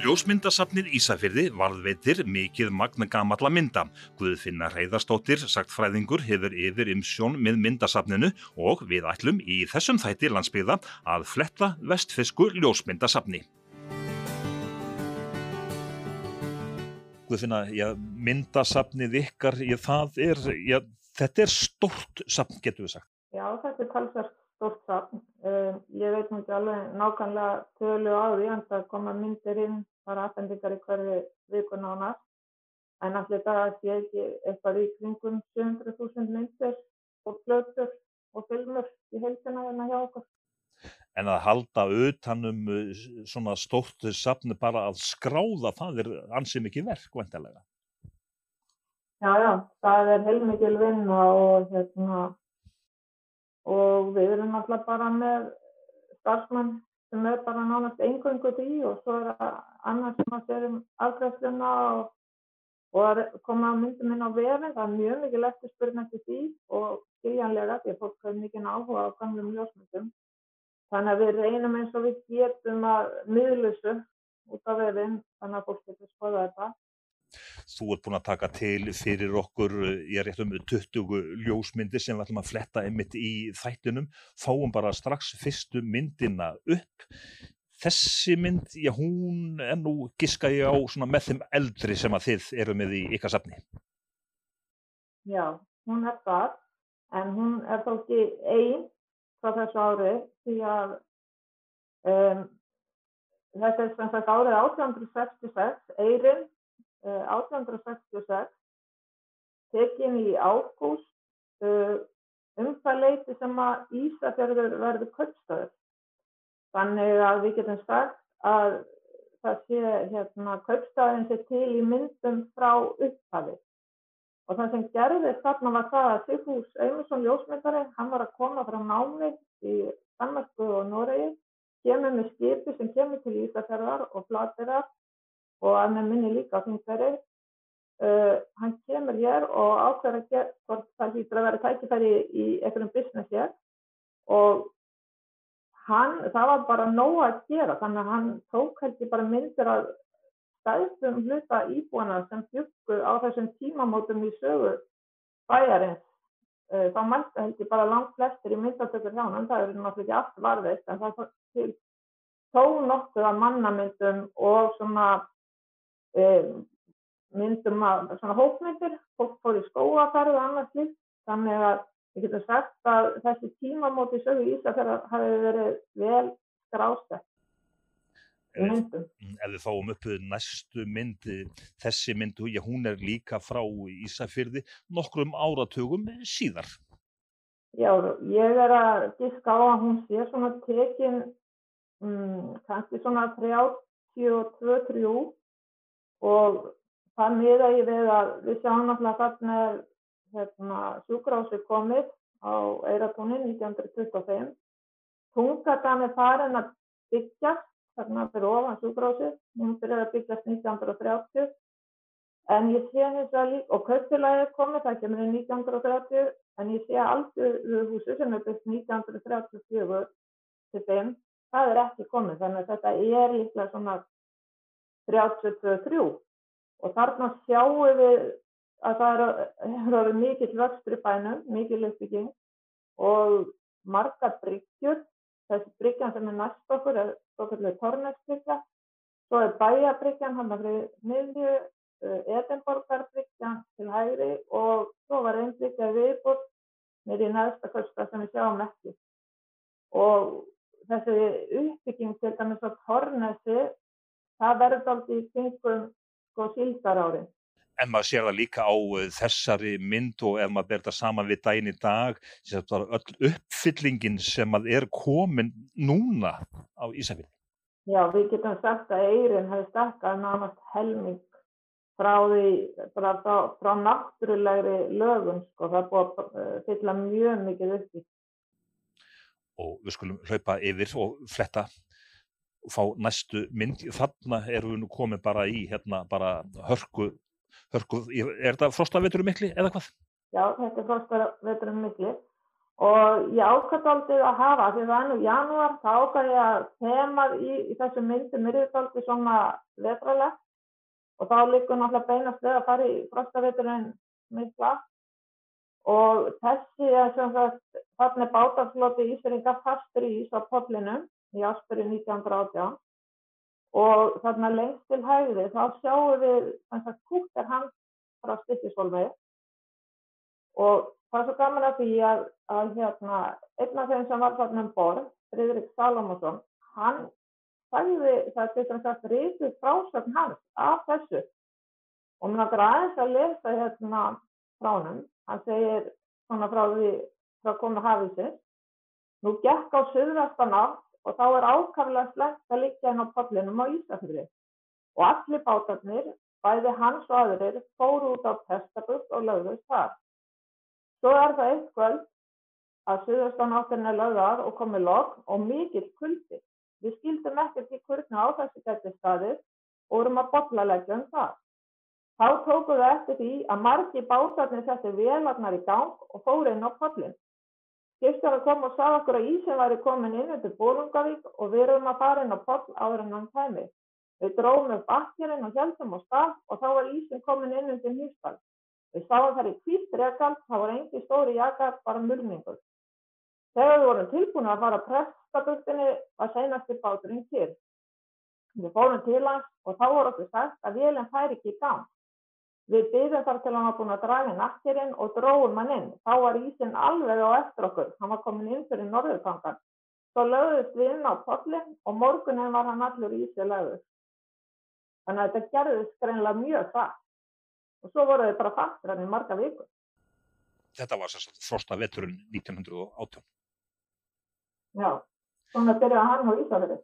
Ljósmyndasafnið Ísafyrði varðveitir mikið magna gamalla mynda. Guðfinna Reyðarstóttir, sagt fræðingur, hefur yfir ymsjón með myndasafninu og við ætlum í þessum þætti landsbyggða að fletta vestfisku ljósmyndasafni. Guðfinna, já, myndasafnið ykkar, já, það er, já, þetta er stort safn, getur við sagt. Já, þetta er talsvært stort safn. Uh, ég veit ekki alveg nákvæmlega tölu á því en það koma myndir inn, það er aðfendingar í hverju vikun á næst. En allir það sé ekki eitthvað í kringum 700.000 myndir og plötur og filmur í heilsina hérna hjá okkur. En að halda utanum svona stórt safni bara að skráða, það er ansið mikið verk, vendilega. Já, já, það er heilmikil vinna og hérna og við erum alltaf bara með starfsmann sem er bara nánast einhverjum því og svo er það annars sem að sérum afgræðsluna og, og að koma myndum inn á vefin, það er mjög mikið eftirspurnandi því og skiljanlega því að fólk hefur mikið áhuga á gamlum ljósmyndum. Þannig að við reynum eins og við getum að miðlusu út af vefin þannig að fólk getur skoða þetta. Þú ert búin að taka til fyrir okkur, ég er rétt um 20 ljósmyndir sem við ætlum að fletta einmitt í þættunum, fáum bara strax fyrstu myndina upp. Þessi mynd, já hún er nú giska ég á með þeim eldri sem að þið eru með í ykkar safni. Já, hún er það, en hún er þó ekki einn frá þessu ári því að um, þetta er sem sagt árið 1866, Eirin 1866 tekin í ágúst uh, um það leiti sem að Ísafjörður verður köpstöður. Þannig að við getum sagt að það sé hérna köpstöðin sé til í myndum frá upphafi. Og það sem gerðist þarna var það að Sigfús Eymundsson ljósmyndari, hann var að koma frá námi í Danmarku og Noregi, kemur með skipi sem kemur til Ísafjörðar og flatirar og að með minni líka á þingveri. Uh, hann kemur hér og ákveður að gera hvort það hýttur að vera tækifæri í einhverjum business hér og hann, það var bara nóg að gera þannig að hann tók held ég bara myndir að stæðsum hluta íbúana sem byggu á þessum tímamótum í sögu bæjarins. Uh, þá mælta held ég bara langt flestir í myndatökur hjá hann, það er náttúrulega ekki allt varðist en það til tó nokkuð af mannamyndum og svona um, myndum að svona hópmyndir, fólk fór í skóaferð og annars líkt, þannig að við getum sagt að þessi tímamóti sögu Ísafjörðar hafi verið vel skrásett í myndum. Ef við fáum upp næstu myndi, þessi myndu, já hún er líka frá Ísafjörði nokkrum áratugum síðar. Já, ég er að diska á að hún sé svona tekin um, kannski svona 32-33 og það miða ég við að við sjáum náttúrulega þarna er hérna, sjúkrási komið á Eiratúnin 1925. Tungadan er farin að byggjast þarna fyrir ofan sjúkrási, hún fyrir að byggjast 1930 en ég sé hins vegar líka, og kaupfélagið komið, það kemur í 1930 en ég sé aldrei húsi sem er byggt 1934 til þeim, það er ekki komið þannig að þetta er líklega svona 32-3 og þarna sjáum við að það eru mikill vöxtur í bænum, mikill uppbygging og marga bryggjur, þessi bryggjan sem er næst okkur er okkurlega Tornesbryggja, svo er Bæjabryggjan hann fyrir miðju, Edinborgarbryggjan til hægri og svo var einn bryggja viðbútt með í næsta kosta sem við sjáum ekki. Og þessi uppbygging til dæmis á Tornesi það verður alltaf í kringum sko síldarári. En maður sér það líka á þessari mynd og ef maður ber það saman við daginn í dag, að öll uppfyllingin sem er komin núna á Ísafjörði. Já, við getum sagt að Eirin hefur stakkað nánast helming frá því, frá, frá, frá náttúrulegri lögum, sko, það búið að fylla mjög mikið upp í. Og við skulum hlaupa yfir og fletta fá næstu mynd, þarna erum við nú komið bara í hérna bara hörku, hörku er þetta frostaveturum mikli eða hvað? Já, þetta er frostaveturum mikli. Og ég ákvæði aldrei að hafa því það er nú janúar, þá ákvæði ég að þemað í, í þessu myndum er þetta aldrei svona vetralegt og þá líkur náttúrulega beinast við að fara í frostaviturinn mikla. Og þessi er sem sagt þarna bátafloti Ísveringa fastur í Ís á podlinum í áspyrir 1918 og þarna lengst til hægði þá sjáum við þannig að kúktar hans frá Styrkisvolvegi og það er svo gaman að því að, að hérna, einn af þeim sem var þarna um borð, Fridrik Salomonsson, hann sagði það til þess að reytið frásögn hans af þessu. Og mér náttúrulega aðeins að lesa hérna frá hann hann segir svona frá því frá konu hafísi nú gekk á söðvestan átt og þá er ákaflega slengt að liggja inn á pollinum á Ísafjörði og allir bátarnir, bæði hans og aðrir, fóru út á Pestabust og lögðust þar. Svo er það eitt kvöld að söðvestan áttin er lögðar og komið logg og mikill kuldi. Við skildum ekkert í hvernig á þessu gæti staðið og vorum að bollaleggja um það. Þá tókum við eftir því að margi bátarnir setti vélarnar í gang og fóru inn á pollin. Skipstjóra kom og sagði okkur að ísinn væri komin inn undir Bólungavík og við erum að fara inn á poll áður en hann kæmi. Við dróðum upp bakkirinn og heldum á stað og þá var ísinn komin inn undir nýstall. Við sáum þar í kvítt rekald, það voru engi stóri jakar, bara mörgningur. Þegar við vorum tilbúin að fara að prestaböktinni var seinasti báturinn til. Við fórum til hans og þá voru okkur sagt að vélinn fær ekki í gang. Við byrjum þar til hann var búin að draga nakkerinn og dróðum hann inn. Þá var ísinn alveg á eftir okkur. Hann var komin inn fyrir norðurkangan. Svo lögðust við inn á pollin og morgunin var hann allur ísið lögðust. Þannig að þetta gerðist greinlega mjög það. Og svo voru þau bara fastur hann í marga vikur. Þetta var sérst frosta veturinn 1918. Já, svona byrjaði hann á Ísafjörði.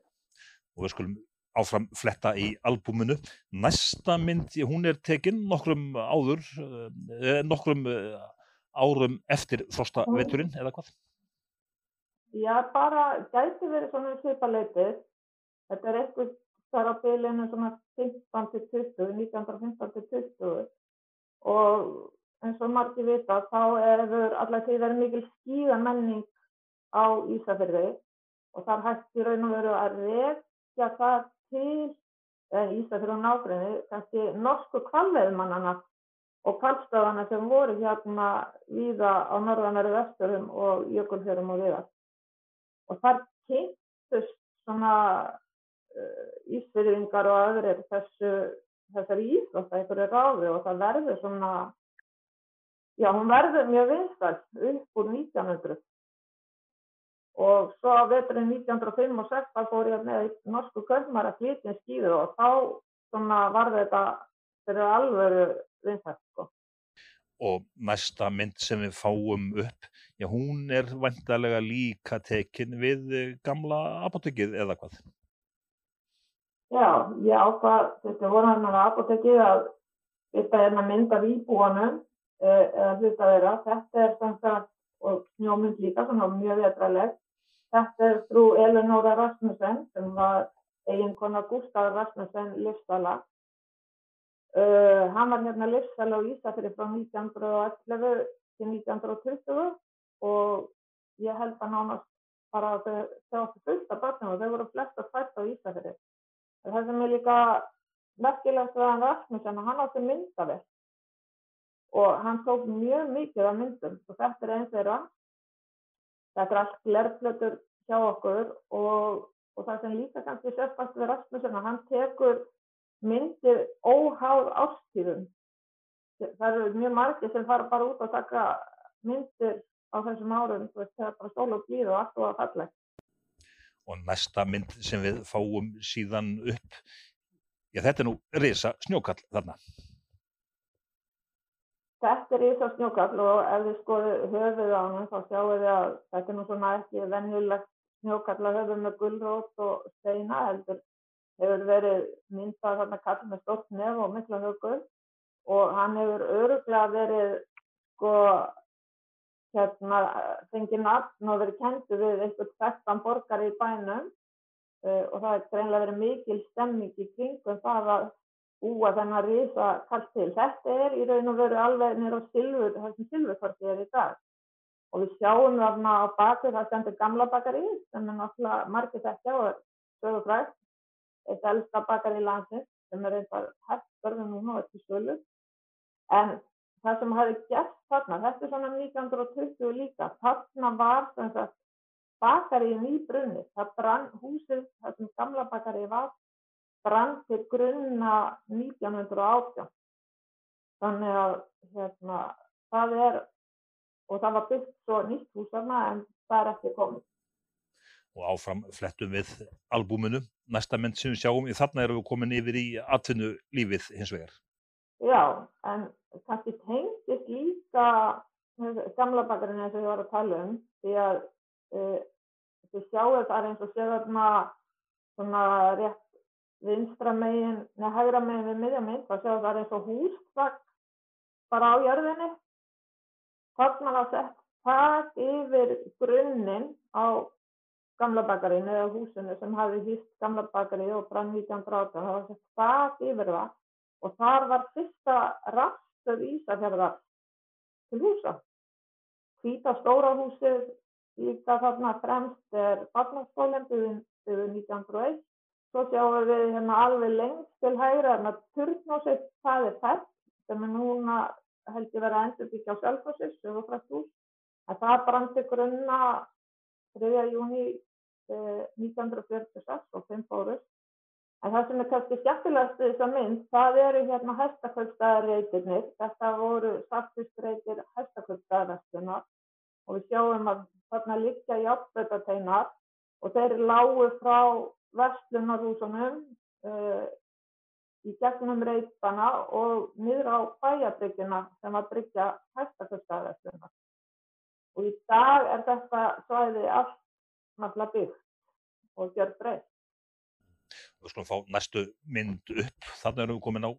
Og við skulum áfram fletta í albúminu. Næsta mynd, hún er tekinn nokkrum áður, eh, nokkrum eh, árum eftir frosta veturinn, eða hvað? Já, bara gæti verið svona svipaleitið. Þetta er eitthvað þar á bylinu svona 15 til 20, 1915 til 20 og eins og margir vita þá hefur allar því verið mikil skíðamenning á Ísafjörði og þar hægt í raun og veru að rekja það til Ísafjörði og nákvæmni kannski norsku kvalveðmannana og kvalstafana sem voru hérna víða á norðanæri vesturum og jökulfjörum og viðar. Og þar kynntust svona uh, Ísfjörðingar og öðrir þessu, þessari íþrótt að einhverju ráði og það verður svona, já hún verður mjög vinstall upp úr 1900 og svo á veturinn 1905 og 6 þá fór ég með norsku köfmar að flytja skýður og þá svona var þetta fyrir alvöru vinsætt sko. Og næsta mynd sem við fáum upp, já hún er vantarlega líka tekin við gamla apotekið eða hvað? Já, ég ákvað, þetta voru hann á apotekið að þetta er að mynda výbúanum eða hluta þeirra, þetta er þannig að og snjómynd líka, svona mjög vetralegt Þetta er frú Elinóra Rasmussen sem var eiginkona Gustaf Rasmussen livsala. Uh, hann var hérna livsala á Ísafjörði frá 1911 til 1920 og ég held að nánast bara að þau áttu fullt af barnum og þau voru flest að fætta á Ísafjörði. Það sem er líka merkilegt við hann Rasmussen að hann átti myndavill og hann tók mjög mikið af myndum og þetta er eins þeirra Þetta er allt glerflötur hjá okkur og, og það sem líka kannski sérfast við Rasmussen að hann tekur myndir óháð ástíðum. Það eru mjög margir sem fara bara út og taka myndir á þessum árum, veist, það er bara stól og blíð og allt og að falla. Og næsta mynd sem við fáum síðan upp, já þetta er nú risa snjókall þarna. Þetta er ísa snjókall og ef við skoðum höfuð á hann þá sjáum við að þetta er nú svona ekki vennjulegt snjókall að höfuð með gullrót og steina heldur hefur verið myndað þarna kall með stort nef og mikla högur og hann hefur öruglega verið sko hérna fengið nafn og verið kentu við eitthvað 13 borgar í bænum. Uh, og það er greinlega verið mikil stemming í kringum það að búa þennan risa kallt til. Þetta er í raun og veru alveg nýra á silfur, það sem silfurkorti er í dag. og við sjáum þarna á baku það stendur gamla bakari sem er náttúrulega margir þekkja og sögur frægt, eitt elsta bakari í landsins sem er eitthvað hægt börðum núna og ekki svölu. En það sem hafi gert þarna, þetta er svona 1920 líka, þarna var þess að bakariðin í brunni, það brann húsið, það sem gamla bakarið var, brann til grunna 1918. Þannig að hérna, það er, og það var byggt svo nýtt hús þarna en það er ekki komið. Og áfram flettum við albúminu, næsta mynd sem við sjáum, þarna erum við komin yfir í atvinnu lífið hins vegar. Já, en kannski tengist líka gamla bakarinn eins og ég var að tala um, því að uh, þið sjáu það er eins og séu þarna svona rétt vinstra megin, neða hægra megin við miðja megin, þá séu það er eins og hústvagn bara á jörðinni. Þarna var sett þak yfir grunninn á gamla bakarinn eða húsinu sem hafi hýst gamla bakarinn og brann 1918, það var sett þak yfir það og þar var fyrsta rastöð Ísafjörðar til húsa. Hvita stóra húsið líka þarna fremst er barnaskólinn byggðin 1901. Svo sjáum við hérna alveg lengst til hægra þarna Turnósið, það er fætt sem er núna held ég verið að endurbyggja á Sjálfossis, sögufrætt. En það brann til grunna 3. júni eh, 1946 og 5 fórus. En það sem er kannski skemmtilegast við þessa mynd, það eru hérna hestakvöldstæðarreitirnir. Þetta voru sartistreitir hestakvöldstæðarvestunar og við sjáum að þarna liggja játbötateinar og þeir lágu frá vestlunarhúsunum uh, í gegnum reytana og niður á bæjarbyggjuna sem var byggja hæstakvöldstæðarvestunar. Og í dag er þetta svæði allt náttúrulega byggt og gjör breytt. Við skulum fá næstu mynd upp. Þannig erum við komin á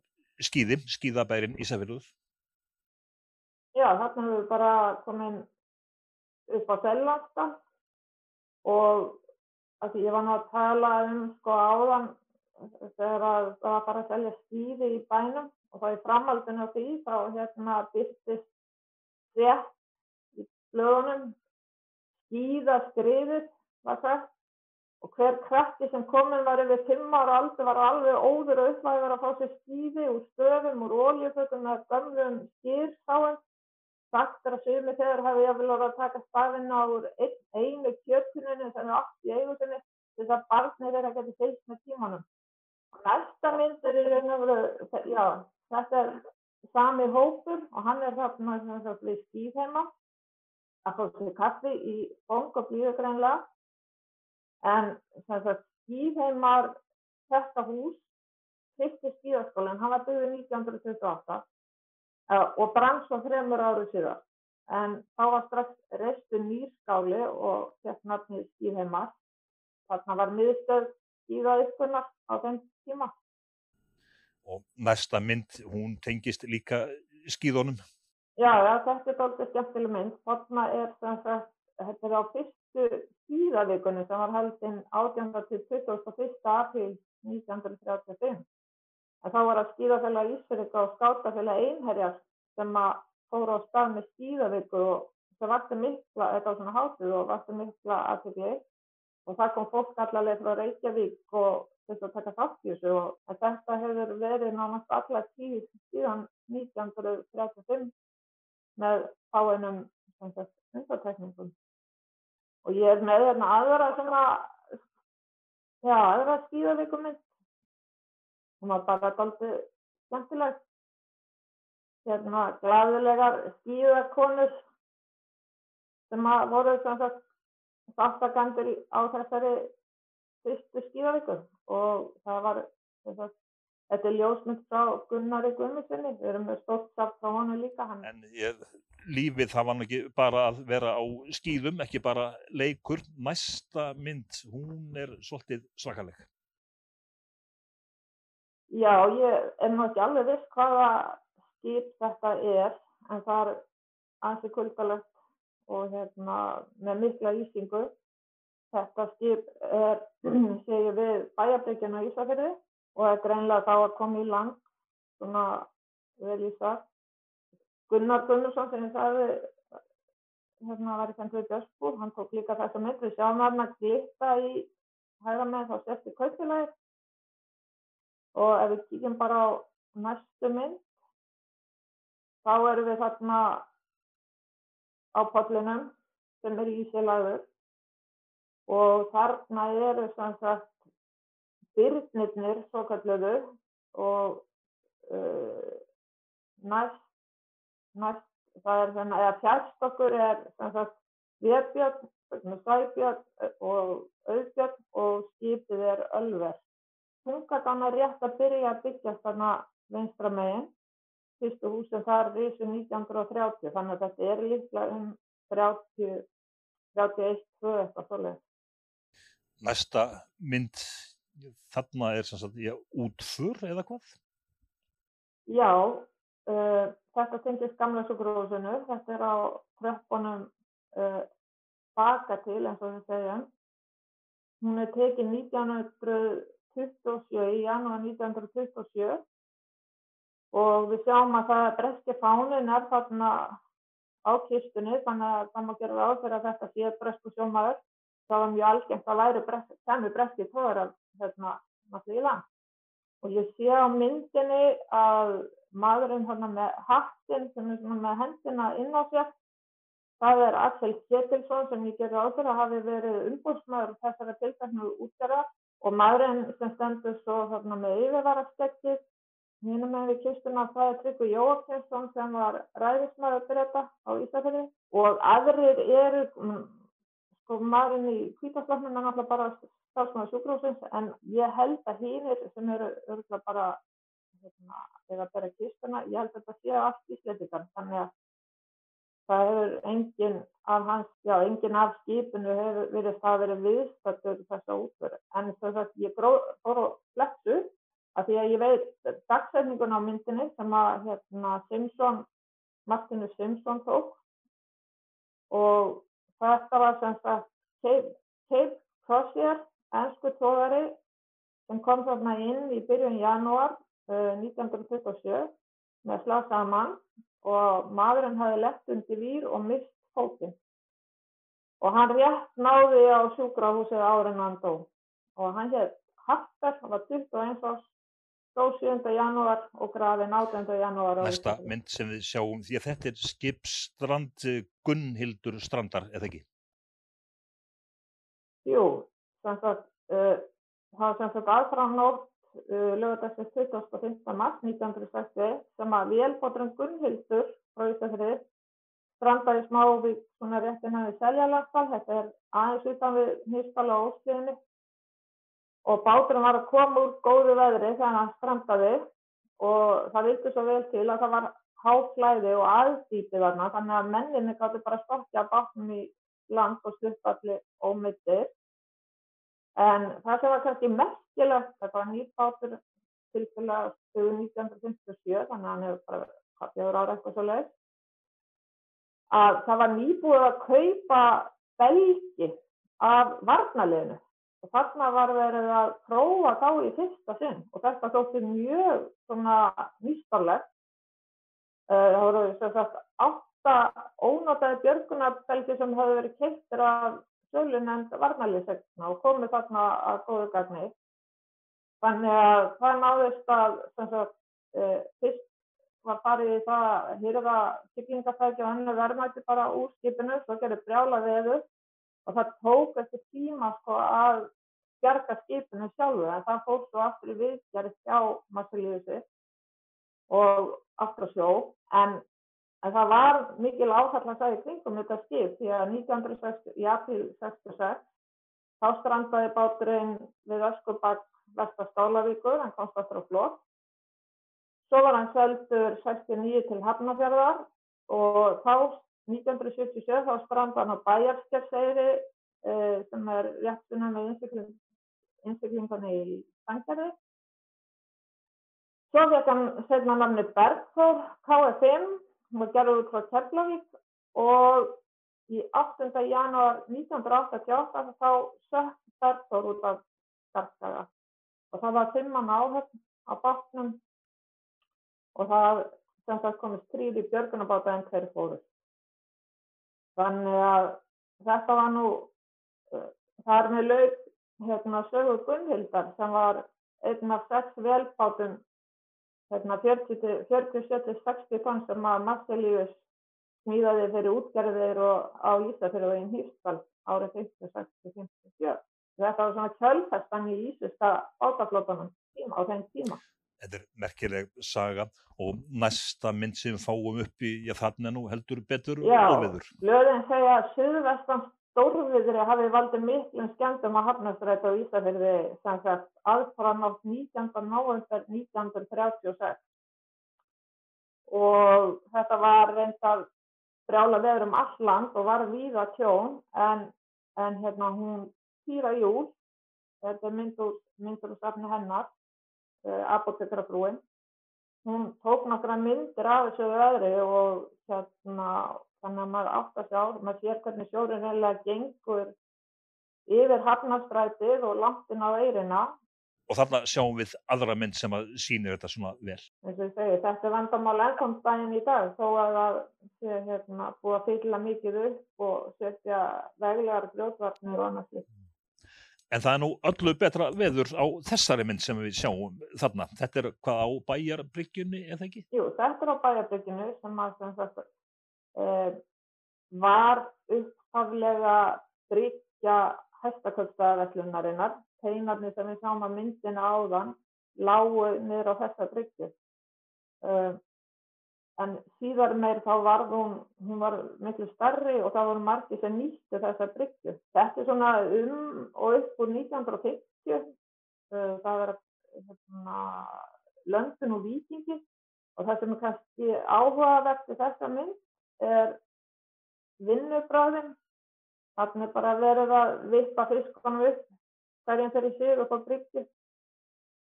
skýði, skýðabærin Ísafjörður. Já, þannig erum við bara komin upp á Sellandstad og að því ég var nú að tala um sko áðan þegar að það var bara að selja skýði í bænum og þá í framhaldinu á því þá hérna byrtist rétt í blöðunum skýðaskriðið var sagt og hver krakki sem komin var yfir 5 ára aldur var alveg óður upplæður að fá sér skýði úr stöðum, úr óljufötum með gömlum skýrsáum sagt er að sumi þegar hafi ég vel að taka stafinna úr ein, einu kjötuninu sem er allt í eigutinni þess að barnið þeirra getur fylgt með tímanum. Næsta mynd er í raun og veru, já, þetta er sami hópur og hann er þarna sem þess að við skýðheima að fá sér kaffi í bong og blíðugreinlega en þess að skýðheimar þetta hús fyrsti skýðaskólinn, hann var byggðið 1928 uh, og brann svo þremur árið síðan en þá var strax reistu nýrskáli og þess nafni skýðheimar þarna var miðstöð skýðaðiskunnar á þeim tíma Og næsta mynd, hún tengist líka skýðunum? Já, þetta er doldið skemmtileg mynd. Þarna er sagt, þetta er á fyrstu skýðavíkunni sem var haldinn 18. til 21. april 1935. En þá var að skýðafélag Ísverika og skátafélag Einherjar sem að fóru á stað með skýðavíku og það varti mikla, þetta var svona hátið og varti mikla aðtökli og það kom fólk allavega frá Reykjavík og þess að taka þátt í þessu og þetta hefur verið nánast alla tíð síðan 1935 með fáinum undartekningum. Og ég er með hérna aðra svona, já, aðra skýðavíkum mynd. Hún var bara aldrei skemmtilegt. Hérna glaðilegar skýðakonur sem voru sem sagt þáttakandur á þessari fyrstu skýðavíkur og það var sagt, þetta er ljósmynd frá Gunnari Guðmundssoni, við erum með stórt samt frá honu líka. Hann... En ég, lífið það var ekki bara að vera á skýðum, ekki bara leikur, næsta mynd, hún er svolítið svakaleg. Já, ég er nú ekki alveg viss hvaða skýt þetta er, en það er ansið kuldalegt og hérna, með mikla ísingu Þetta skip er, segir við, bæjarbyggjana í Ísafjörði og er greinlega þá að koma í land, svona vel í það. Gunnar Gunnarsson sem ég sagði hérna var í við Björnsbúr, hann tók líka þessa mynd, við sjáum þarna glitta í hægra með þá sérstu kaupfélagi og ef við kíkjum bara á næstu mynd, þá erum við þarna á podlinum sem er í sig lagður og þarna eru sem sagt byrnirnir svo kalluðu og uh, næst, næst það er þannig að fjárstokkur er sem sagt viðbjörn, sæbjörn og auðbjörn og skipið er ölver. Tungadan er rétt að byrja að byggjast þarna vinstra meginn. Fyrstu húsin þar risu 1930 þannig að þetta er líklega um 30, 31, 2 eitthvað svolítið. Næsta mynd þarna er sem sagt, já, útfur eða hvað? Já, uh, þetta tengist gamla sjúkrahúsinu, þetta er á tröppunum uh, baka til eins og við segjum. Hún er tekið 1927, í janúar 1927 og við sjáum að það breski fánin er þarna á kistunni þannig að það má gera það áfyrir að þetta sé bresku sjómaður. Það var mjög algengt að læri semmi breski tóður að hérna náttúrulega í land. Og ég sé á myndinni að maðurinn hérna með hattin sem er svona með hendina inn á sér, það er Axel Ketilsson sem ég gerði áður að hafi verið umbúrsmaður þessara tilfæknu útgerða og maðurinn sem stendur svo hérna með yfirvarastekkið, hínum með við kistuna það er Tryggvi Jóakinsson sem var ræðismæður breyta á Ísafjörði og aðrir eru, sko maðurinn í kvítasláfnum er náttúrulega bara starfsmaður sjúkrósins en ég held að hínir sem eru örgulega bara hérna, eða bara kistuna, ég held að þetta sé allt íslendingar þannig að það hefur engin af hans, já engin af skipinu hefur verið það verið viðstættur þessa útverð en þess að ég fór á flexu að því að ég veit dagsetningun á myndinni sem að hérna Simpson, Martinu Simpson tók. Og þetta var sem sagt Cape, Cape Crossier ennsku tógari sem kom þarna inn í byrjun janúar uh, 1927 með slasaða mann og maðurinn hafi lett undir výr og mist fókinn. Og hann rétt náði á sjúkrahúsið árin hann dó. Og hann hétt Harper, hann var 21 árs, dó 7. janúar og grafin 18. janúar. Næsta mynd sem við sjáum, því að þetta er skipstrand Gunnhildur strandar, eða ekki? Jú, sem sagt, uh, það sem sagt aðframnótt uh, lögadagsins 25. mars 1960 sem að vélbótturinn Gunnhildur frá Ísafrið strandaði smávík svona réttin hann við Seljalagstall, þetta er aðeins utan við Nýstala og Ósliðinni og báturinn var að koma úr góðu veðri þegar hann strandaði og það vildi svo vel til að það var háflæði og aðdýpið þarna þannig að menninni gáttu bara stokkja bátnum í land og sluppalli ómyndir En það sem var kannski merkilegt, þetta var nýrbátur tilfélag 1957, þannig að hann hefur bara kaffjáður ára eitthvað svo leið, að það var nýbúið að kaupa belgi af varnaliðinu og þarna var verið að prófa þá í fyrsta sinn og þetta þótti mjög svona nýstarlegt. Það voru sem sagt átta ónátaði björgunarbelgi sem hefur verið keittir af sölunend varnalýsegna og komið þarna að góðu gagni. Þannig að það náðist að sagt, e, fyrst var farið í það að hýrða syklingafæki og henni verðmætti bara úr skipinu, svo gerir brjála veður og það tók eftir tíma sko, að bjarga skipinu sjálfu. En það fór svo aftur í viðgerð hjá Marcelíusi og aftur á sjó. En En það var mikil áhallasæði kringum þetta skip því að 1960, í april 66 þá strandaði báturinn við Öskubakk vestar Skálavíkur, hann komst aftur á flott. Svo var hann seldur 69 til Hafnafjörðar og þá 1977 þá stranda hann á Bæjarskerseyri eh, sem er réttunum með innsiklingunni í Sangjari. Svo fekk hann segna namni Bergþór KFM hún var gerður út frá Keflavík og í 8. janúar 1988 þá sökk Bergþór út af Bergdaga og það var fimmann áhöfn á bátnum og það sem það komist þrýri björgunabáta en hverju fóður. Þannig að þetta var nú, uh, þar með lauk hérna sögu Gunnhildar sem var einn af sex velbátum hérna 40-60 tonn sem að Marcelius smíðaði fyrir útgerðir og á Ísafjörðin Hýrstal árið 56-57. Þetta var svona kjölfestan í Ísuska bátaflótanum á þeim tíma. Þetta er merkileg saga og næsta mynd sem fáum upp í já, þannig nú heldur betur Já, óveður. löðin segja að Suðvestan stórviðri hafi valdið miklum skemmtum að hafnastrætt á Ísafjörði sem sagt aðfranátt 19. november 1936 og þetta var reyndar brjála veður um all land og var víða tjón en, en hérna hún Týra Júl, þetta er myndur, úr safni hennar, uh, apotekrabrúin, hún tók nokkra myndir af þessu veðri og hérna þannig að maður átt að sjá, maður sér hvernig sjórin reynilega gengur yfir hafnastrætið og langt inn á eirina. Og þarna sjáum við aðra mynd sem að sýnir þetta svona vel. og segi, þetta er vandamál ennkomstdægin í dag þó að það sé hérna, búið að fylla mikið upp og setja veglegar grjótvarnir og annað slíkt. En það er nú öllu betra veður á þessari mynd sem við sjáum þarna. Þetta er hvað á bæjarbryggjunni, eða ekki? Jú, þetta er á bæjarbyggjunu sem að sem sagt, eh, var upphaflega bryggja hæstaköpstaðavellunarinnar. Teinarnir sem við sjáum að myndina áðan lágu niður á þessa bryggju. Eh, en síðar meir þá var hún, hún var miklu starri og það voru margir sem nýttu þessa bryggju. Þetta er svona um og upp úr 1950, uh, það er hérna, löndun og vikingi og það sem er kannski áhugavert í þessa mynd er vinnubráðin. Þannig bara verið að vippa fiskunum upp hverjum fyrir sig upp á bryggju.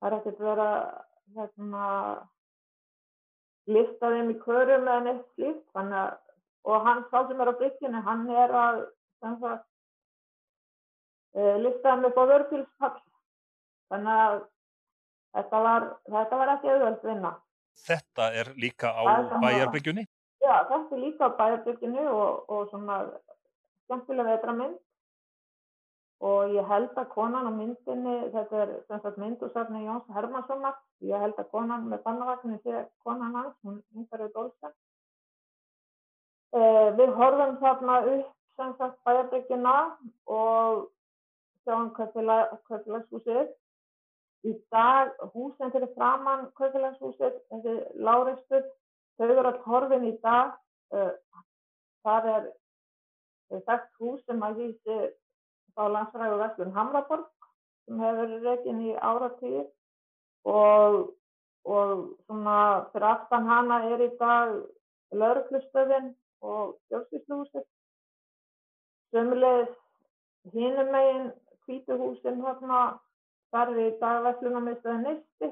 Það er ekkert verið að hérna, lifta þeim í körum eða neitt slíkt og hann sá sem er á bryggjunni hann er að sagt uh, lifta þeim upp á vörpilspall þannig að þetta var, þetta var ekki auðvöld vinna. Þetta er líka á bæjarbryggjunni. Já, þetta er líka á bæjarbyggjunni og, og svona skemmtilega vetramind og ég held að konan á myndinni, þetta er sem sagt mynd úr safni Jóns Hermanssonar, ég held að konan með bannavagnin sé konan hans, hún yngar auðvitað Olsen. Eh, við horfum þarna upp sem sagt bæjarbyggjuna og sjáum kaupfélagshúsið. Í dag húsin fyrir framann kaupfélagshúsið, þessi láreistur, þau eru all horfin í dag. Uh, þar er þekkt hús sem að hýsi á landsfræðu Vestlun Hamraborg sem hefur verið rekin í áratíð og, og svona fyrir aftan hana er í dag lauruglustöðin og stjórnsýsluhúsið. Sömulegis hinum megin hvítuhúsin hérna er í dag Vestlunarmiðstöðin Neisti.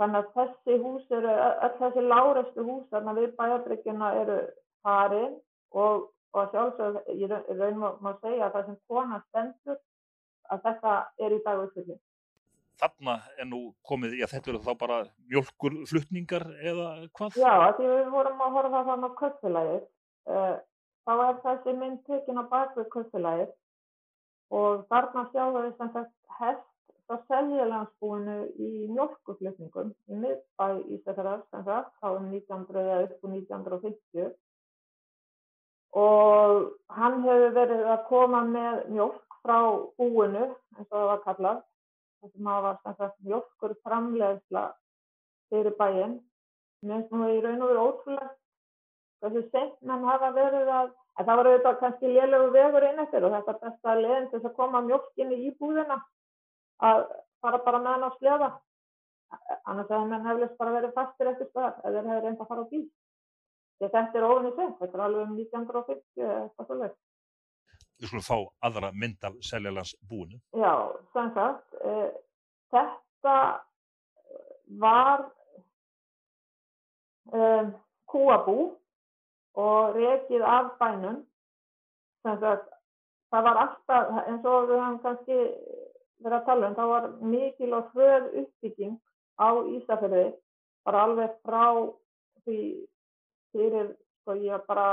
Þannig að þessi hús eru, öll þessi lárestu hús þarna við bæjarbyggjuna eru farin og, og sjálfsög í raun, í má, segja að það sem kona stendur að þetta er í dag uppfyllin. Þarna er nú komið, já þetta eru þá bara mjölkurflutningar eða hvað? Já, því við vorum að horfa þannig á köttfélagið, uh, þá er þessi mynd tekin á bakvið köttfélagið og þarna sjáum við sem sagt hest frá seljalandsbúinu í mjölkuflutningum í miðbæ Ísafjörðar sem sagt, þá um 1900 eða upp úr 1950 og hann hefur verið að koma með mjölk frá búinu, eins og það var kallað, sem hafa sem sagt mjölkur framleiðsla fyrir bæinn. Mér finnst nú í raun og veru ótrúlegt hversu seint menn hafa verið að, en það var auðvitað kannski lélegu vegur inn eftir og þetta er besta leiðin til að koma mjölkinni í búðina að fara bara með hann á sleða. Annars hefði menn hefðist bara verið fastir eftir staðar eða hefði reynd að fara á bíl. Því þetta er ofinni seint, þetta er alveg um 1950 eða eitthvað svolítið. Við skulum fá aðra mynd af Seljalands búinu. Já, sem sagt, uh, þetta var um, kúabú og rekið af bænum. Sem sagt, það var alltaf, eins og við hann kannski verið að tala um, það var mikil og hröð uppbygging á Ísafjörði, bara alveg frá því fyrir, sko ég bara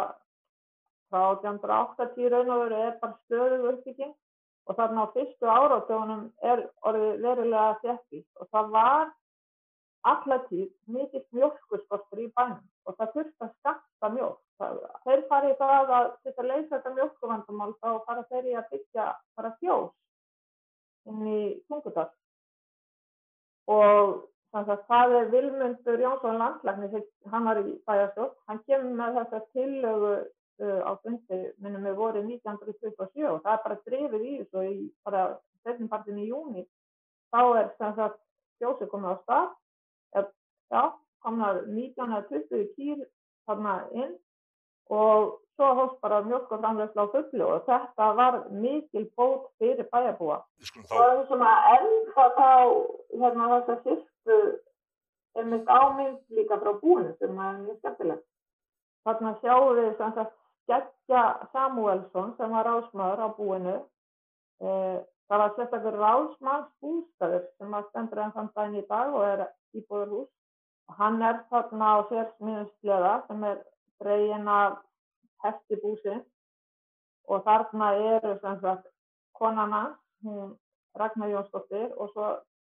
frá 1880 raun og veru er bara stöðuð uppbygging. Og þarna á fyrstu áratögunum er orðið verulega þjættist og það var allatíð mikill mjölkuskortur í bænum. Og það þurfti að skatta mjölk. Þeir farið það að þetta leysa þetta mjölkuvandamál þá fara þeir í að byggja bara fjós inn í Tungudal. Og þannig að það er Vilmundur Jónsson landlækni, hann var í bæjarstjórn, hann kemur með þessa tillögu uh, á fundi minnum við voru 1927 og það er bara drifið í þessu í bara setjumpartin í júni þá er þannig að fjósið komið á stað. Já, komnar 19-20 kýr þarna inn og svo hóst bara mjölkuframlegsla á fullu og þetta var mikil bót fyrir bæjarbúa. Þá... Og það er svona ennþá þá hérna þess að fyrstu er mest ámynd líka frá búinu sem er mjög skemmtilegt. Þarna sjáum við sem sagt Skeggja Samuelsson sem var rásmaður á búinu. Eh, það var sérstaklega rásmannsbústaður sem var stendur enn þann daginn í dag og er íbúðurhús Hann er þarna á sérsmíðusleða sem er dregin af hestibúsi og þarna eru sem sagt konan hans, hún Ragnar Jónsdóttir og svo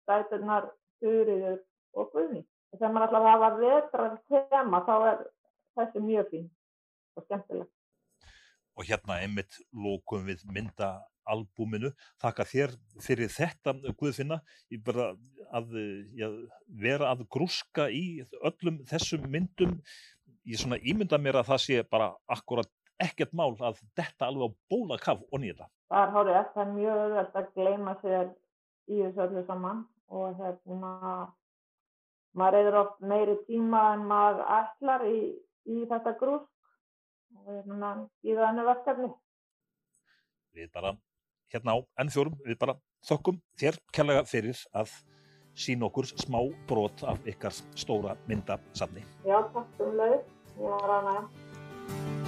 dæturnar Þurriður og Guðni. Þegar maður að hafa vetrar tema þá er þessi mjög fín og skemmtileg. Og hérna einmitt lókum við mynda albúminu. Þakka þér fyrir þetta Guðfinna. Að já, vera að grúska í öllum þessum myndum. Ég svona ímynda mér að það sé bara akkurat ekkert mál að detta alveg á bóla kaf og nýja það. Það er hórið eftir mjög öðvöld að gleyma sér í þessu öllu saman og hérna maður reyður oft meiri tíma en maður ætlar í, í þetta grúsk og hérna í ennu verkefni. Við bara hérna á N4 við bara þokkum þér kærlega fyrir að sín okkur smá brot af ykkar stóra myndasafni. Já, takk um leið. Ég var ræðan að.